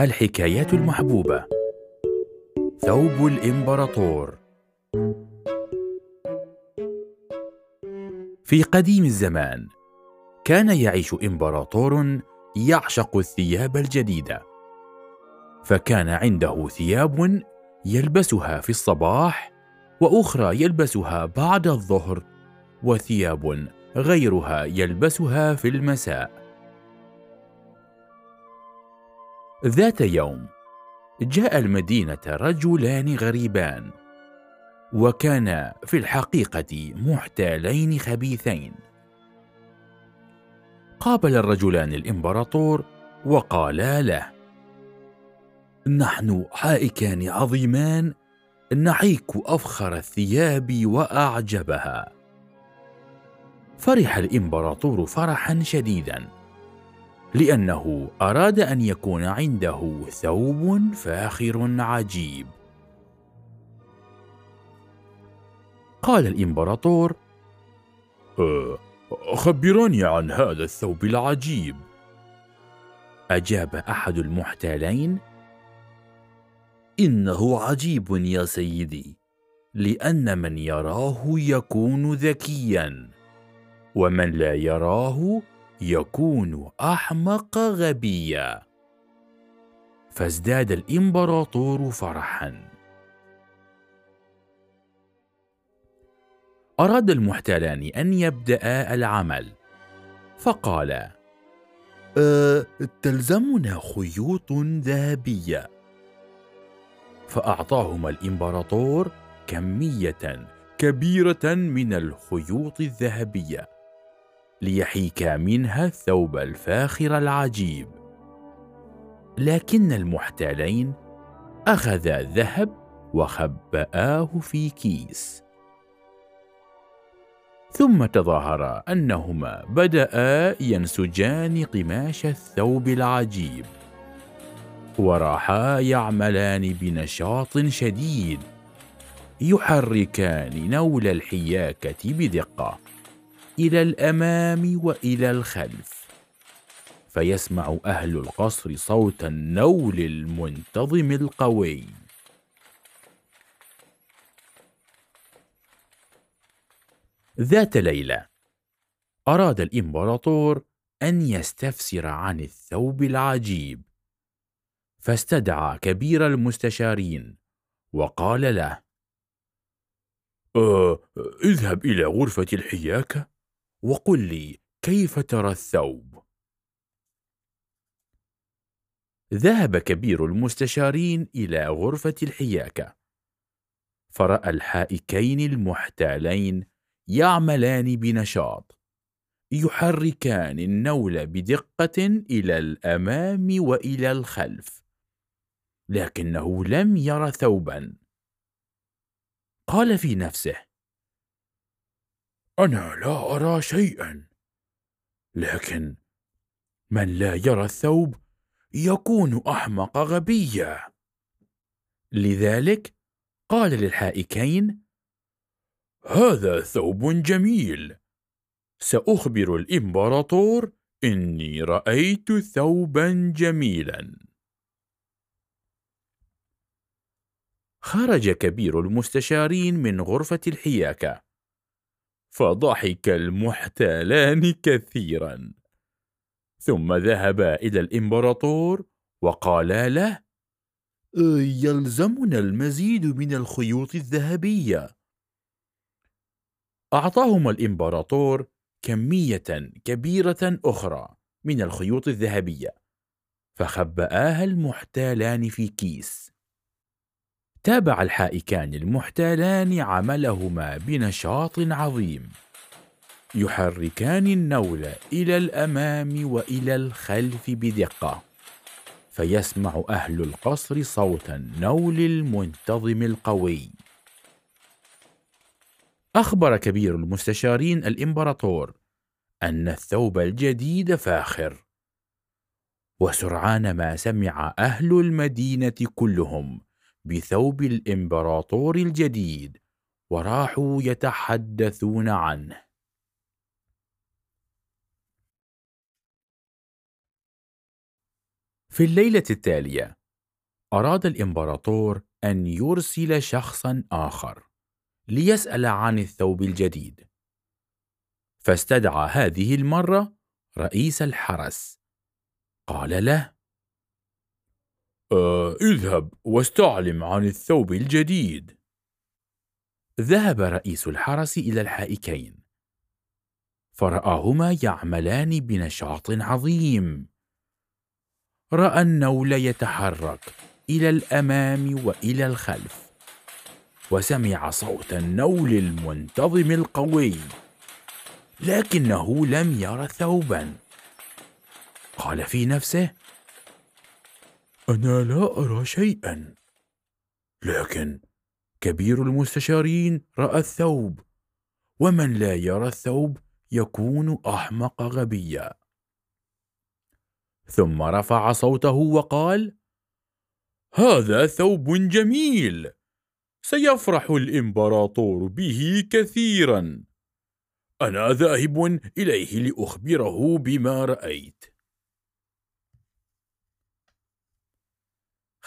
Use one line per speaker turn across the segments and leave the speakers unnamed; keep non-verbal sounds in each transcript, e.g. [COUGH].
الحكايات المحبوبة. ثوب الإمبراطور. في قديم الزمان كان يعيش إمبراطور يعشق الثياب الجديدة. فكان عنده ثياب يلبسها في الصباح وأخرى يلبسها بعد الظهر وثياب غيرها يلبسها في المساء. ذات يوم جاء المدينة رجلان غريبان وكانا في الحقيقة محتالين خبيثين. قابل الرجلان الإمبراطور وقالا له نحن حائكان عظيمان نحيك أفخر الثياب وأعجبها. فرح الإمبراطور فرحا شديدا. لأنه أراد أن يكون عنده ثوب فاخر عجيب. قال الإمبراطور
أه، خبراني عن هذا الثوب العجيب.
أجاب أحد المحتالين
إنه عجيب يا سيدي لأن من يراه يكون ذكيا
ومن لا يراه يكون أحمق غبيا. فازداد الإمبراطور فرحا. أراد المحتالان أن يبدأ العمل. فقالا
أه تلزمنا خيوط ذهبية.
فأعطاهما الإمبراطور كمية كبيرة من الخيوط الذهبية. ليحيكا منها الثوب الفاخر العجيب. لكن المحتالين اخذا الذهب وخبآه في كيس. ثم تظاهرا أنهما بدأ ينسجان قماش الثوب العجيب. وراحا يعملان بنشاط شديد يحركان نول الحياكة بدقة. إلى الأمام وإلى الخلف. فيسمع أهل القصر صوت النول المنتظم القوي. ذات ليلة أراد الإمبراطور أن يستفسر عن الثوب العجيب. فاستدعى كبير المستشارين وقال له
أه اذهب إلى غرفة الحياكة. وقل لي كيف ترى الثوب؟
ذهب كبير المستشارين إلى غرفة الحياكة. فرأى الحائكين المحتالين يعملان بنشاط. يحركان النول بدقة إلى الأمام وإلى الخلف. لكنه لم ير ثوبا. قال في نفسه
أنا لا أرى شيئا. لكن من لا يرى الثوب يكون أحمق غبيا.
لذلك قال للحائكين
هذا ثوب جميل. سأخبر الإمبراطور إني رأيت ثوبا جميلا.
خرج كبير المستشارين من غرفة الحياكة. فضحك المحتالان كثيرا. ثم ذهبا إلى الإمبراطور وقالا له
يلزمنا المزيد من الخيوط الذهبية.
أعطاهما الإمبراطور كمية كبيرة أخرى من الخيوط الذهبية فخبآها المحتالان في كيس. تابع الحائكان المحتالان عملهما بنشاط عظيم. يحركان النول إلى الأمام وإلى الخلف بدقة. فيسمع أهل القصر صوت النول المنتظم القوي. أخبر كبير المستشارين الإمبراطور أن الثوب الجديد فاخر. وسرعان ما سمع أهل المدينة كلهم بثوب الإمبراطور الجديد وراحوا يتحدثون عنه. في الليلة التالية أراد الإمبراطور أن يرسل شخصا آخر ليسأل عن الثوب الجديد. فاستدعى هذه المرة رئيس الحرس قال له
آه اذهب واستعلم عن الثوب الجديد.
ذهب رئيس الحرس إلى الحائكين. فرآهما يعملان بنشاط عظيم. رأى النول يتحرك إلى الأمام وإلى الخلف. وسمع صوت النول المنتظم القوي. لكنه لم ير ثوبا. قال في نفسه
أنا لا أرى شيئا.
لكن كبير المستشارين رأى الثوب ومن لا يرى الثوب يكون أحمق غبيا. ثم رفع صوته وقال
هذا ثوب جميل سيفرح الإمبراطور به كثيرا. أنا ذاهب إليه لأخبره بما رأيت.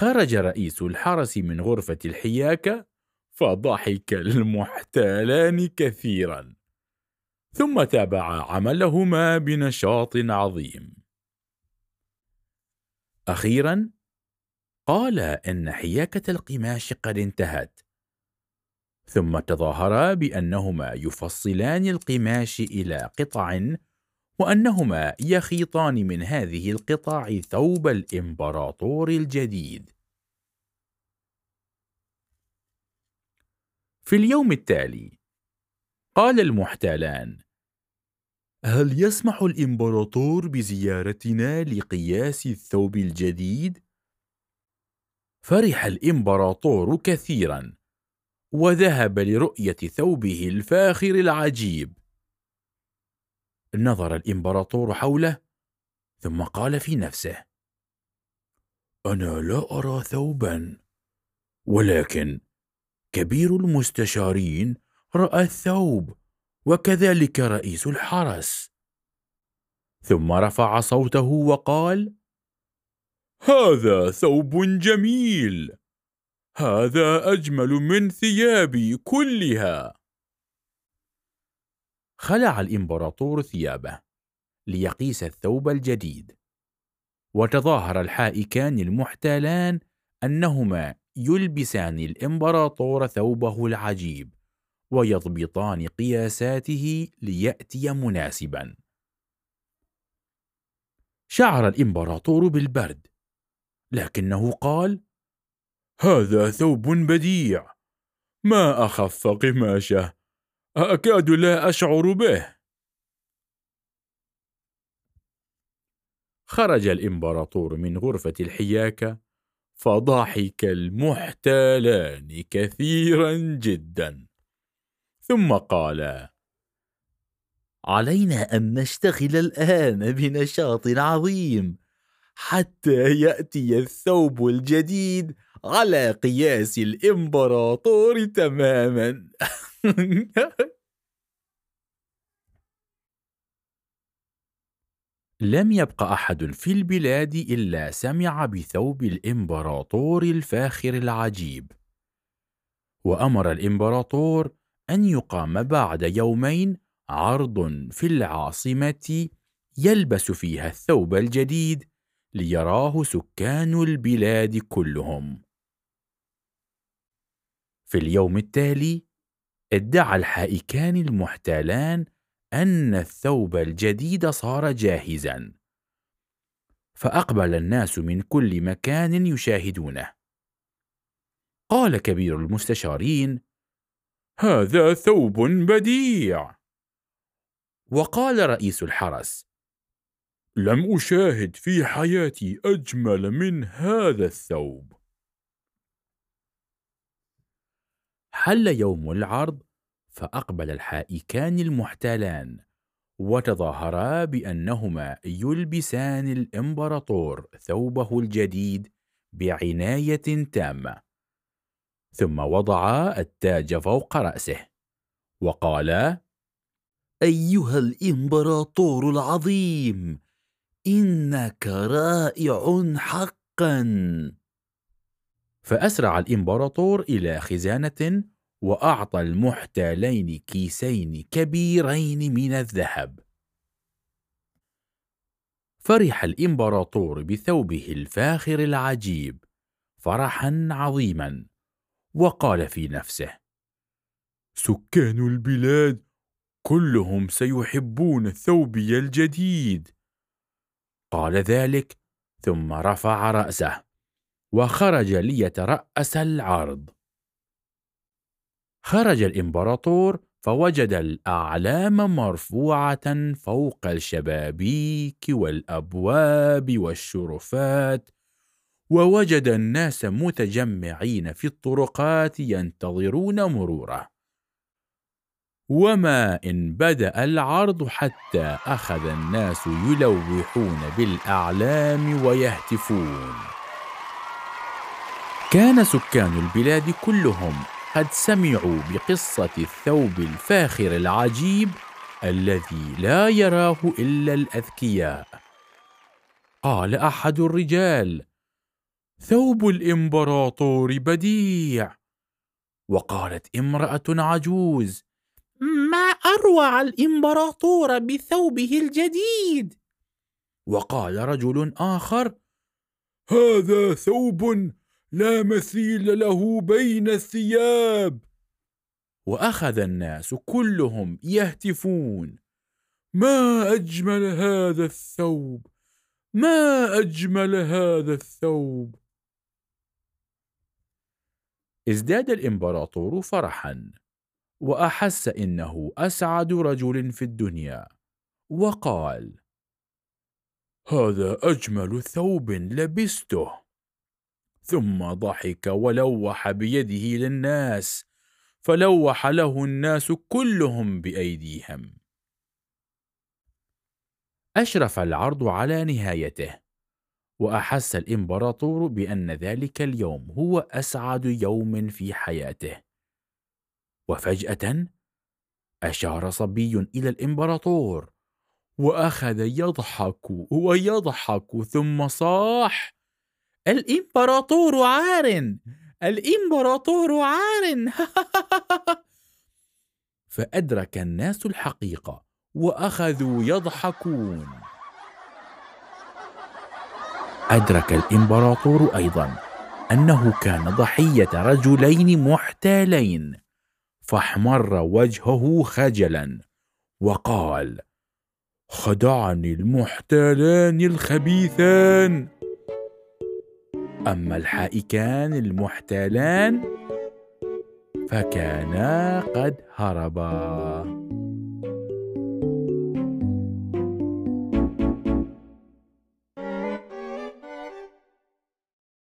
خرج رئيس الحرس من غرفة الحياكة فضحك المحتالان كثيرا. ثم تابعا عملهما بنشاط عظيم. أخيرا قال إن حياكة القماش قد انتهت. ثم تظاهرا بأنهما يفصلان القماش إلى قطع وأنهما يخيطان من هذه القطع ثوب الإمبراطور الجديد في اليوم التالي قال المحتالان هل يسمح الإمبراطور بزيارتنا لقياس الثوب الجديد؟ فرح الإمبراطور كثيرا وذهب لرؤية ثوبه الفاخر العجيب نظر الإمبراطور حوله ثم قال في نفسه
أنا لا أرى ثوبا ولكن كبير المستشارين رأى الثوب وكذلك رئيس الحرس.
ثم رفع صوته وقال
هذا ثوب جميل هذا أجمل من ثيابي كلها.
خلع الإمبراطور ثيابه ليقيس الثوب الجديد. وتظاهر الحائكان المحتالان أنهما يلبسان الإمبراطور ثوبه العجيب ويضبطان قياساته ليأتي مناسبا. شعر الإمبراطور بالبرد لكنه قال
هذا ثوب بديع ما أخف قماشه أكاد لا أشعر به.
خرج الإمبراطور من غرفة الحياكة فضحك المحتالان كثيرا جدا. ثم قال
علينا أن نشتغل الآن بنشاط عظيم حتى يأتي الثوب الجديد على قياس الإمبراطور تماما. [LAUGHS] [LAUGHS]
لم يبق أحد في البلاد إلا سمع بثوب الإمبراطور الفاخر العجيب. وأمر الإمبراطور أن يقام بعد يومين عرض في العاصمة يلبس فيها الثوب الجديد ليراه سكان البلاد كلهم. في اليوم التالي ادعى الحائكان المحتالان أن الثوب الجديد صار جاهزا. فأقبل الناس من كل مكان يشاهدونه. قال كبير المستشارين
هذا ثوب بديع.
وقال رئيس الحرس
لم أشاهد في حياتي أجمل من هذا الثوب.
حل يوم العرض فأقبل الحائكان المحتالان وتظاهرا بأنهما يلبسان الإمبراطور ثوبه الجديد بعناية تامة. ثم وضعا التاج فوق رأسه وقالا
أيها الإمبراطور العظيم إنك رائع حقا.
فأسرع الإمبراطور إلى خزانة وأعطى المحتالين كيسين كبيرين من الذهب. فرح الإمبراطور بثوبه الفاخر العجيب فرحا عظيما وقال في نفسه سكان البلاد كلهم سيحبون ثوبي الجديد. قال ذلك ثم رفع رأسه وخرج ليترأس العرض. خرج الإمبراطور فوجد الأعلام مرفوعة فوق الشبابيك والأبواب والشرفات ووجد الناس متجمعين في الطرقات ينتظرون مروره. وما إن بدأ العرض حتى أخذ الناس يلوحون بالأعلام ويهتفون. كان سكان البلاد كلهم قد سمعوا بقصة الثوب الفاخر العجيب الذي لا يراه إلا الأذكياء. قال أحد الرجال ثوب الإمبراطور بديع. وقالت امرأة عجوز
ما أروع الإمبراطور بثوبه الجديد.
وقال رجل آخر هذا ثوب لا مثيل له بين الثياب. وأخذ الناس كلهم يهتفون. ما أجمل هذا الثوب؟ ما أجمل هذا الثوب؟ ازداد الإمبراطور فرحا وأحس إنه أسعد رجل في الدنيا. وقال هذا أجمل ثوب لبسته. ثم ضحك ولوح بيده للناس فلوح له الناس كلهم بأيديهم. أشرف العرض على نهايته وأحس الإمبراطور بأن ذلك اليوم هو أسعد يوم في حياته. وفجأة أشار صبي إلى الإمبراطور وأخذ يضحك ويضحك ثم صاح
الإمبراطور عار. الإمبراطور عار. [LAUGHS]
فأدرك الناس الحقيقة وأخذوا يضحكون. أدرك الإمبراطور أيضا أنه كان ضحية رجلين محتالين فاحمر وجهه خجلا وقال خدعني المحتالان الخبيثان. أما الحائكان المحتالان فكانا قد هربا.